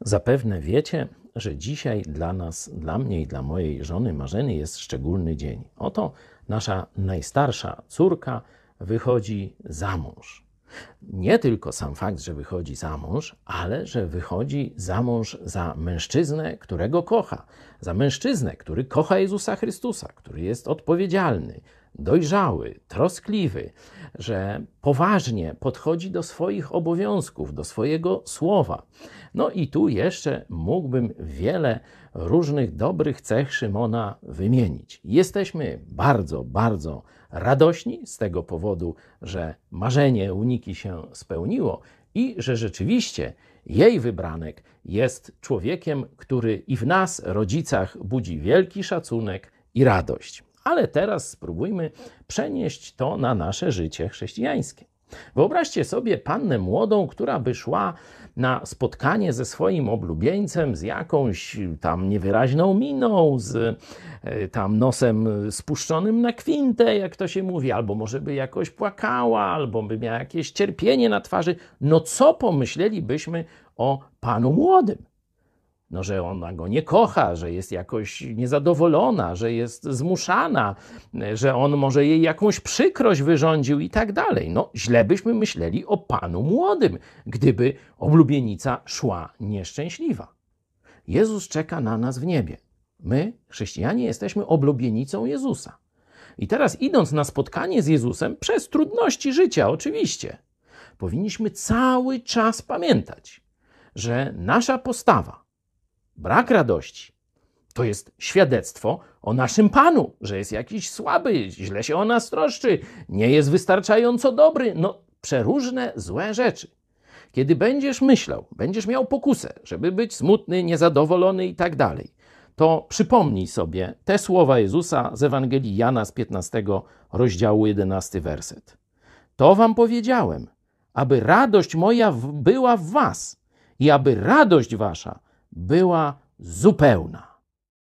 Zapewne wiecie, że dzisiaj dla nas, dla mnie i dla mojej żony Marzeny jest szczególny dzień. Oto nasza najstarsza córka wychodzi za mąż. Nie tylko sam fakt, że wychodzi za mąż, ale że wychodzi za mąż za mężczyznę, którego kocha. Za mężczyznę, który kocha Jezusa Chrystusa, który jest odpowiedzialny, dojrzały, troskliwy, że poważnie podchodzi do swoich obowiązków, do swojego słowa. No i tu jeszcze mógłbym wiele różnych dobrych cech Szymona wymienić. Jesteśmy bardzo, bardzo radośni z tego powodu, że marzenie uniki się spełniło i że rzeczywiście jej wybranek jest człowiekiem, który i w nas, rodzicach, budzi wielki szacunek i radość. Ale teraz spróbujmy przenieść to na nasze życie chrześcijańskie. Wyobraźcie sobie pannę młodą, która by szła na spotkanie ze swoim oblubieńcem z jakąś tam niewyraźną miną, z e, tam nosem spuszczonym na kwintę, jak to się mówi, albo może by jakoś płakała, albo by miała jakieś cierpienie na twarzy. No co pomyślelibyśmy o panu młodym? No, że ona go nie kocha, że jest jakoś niezadowolona, że jest zmuszana, że on może jej jakąś przykrość wyrządził i tak dalej. No, źle byśmy myśleli o panu młodym, gdyby oblubienica szła nieszczęśliwa. Jezus czeka na nas w niebie. My, chrześcijanie, jesteśmy oblubienicą Jezusa. I teraz, idąc na spotkanie z Jezusem, przez trudności życia, oczywiście, powinniśmy cały czas pamiętać, że nasza postawa, brak radości, to jest świadectwo o naszym Panu, że jest jakiś słaby, źle się o nas troszczy, nie jest wystarczająco dobry. No, przeróżne złe rzeczy. Kiedy będziesz myślał, będziesz miał pokusę, żeby być smutny, niezadowolony i tak dalej, to przypomnij sobie te słowa Jezusa z Ewangelii Jana z 15 rozdziału 11 werset. To wam powiedziałem, aby radość moja była w was i aby radość wasza była zupełna.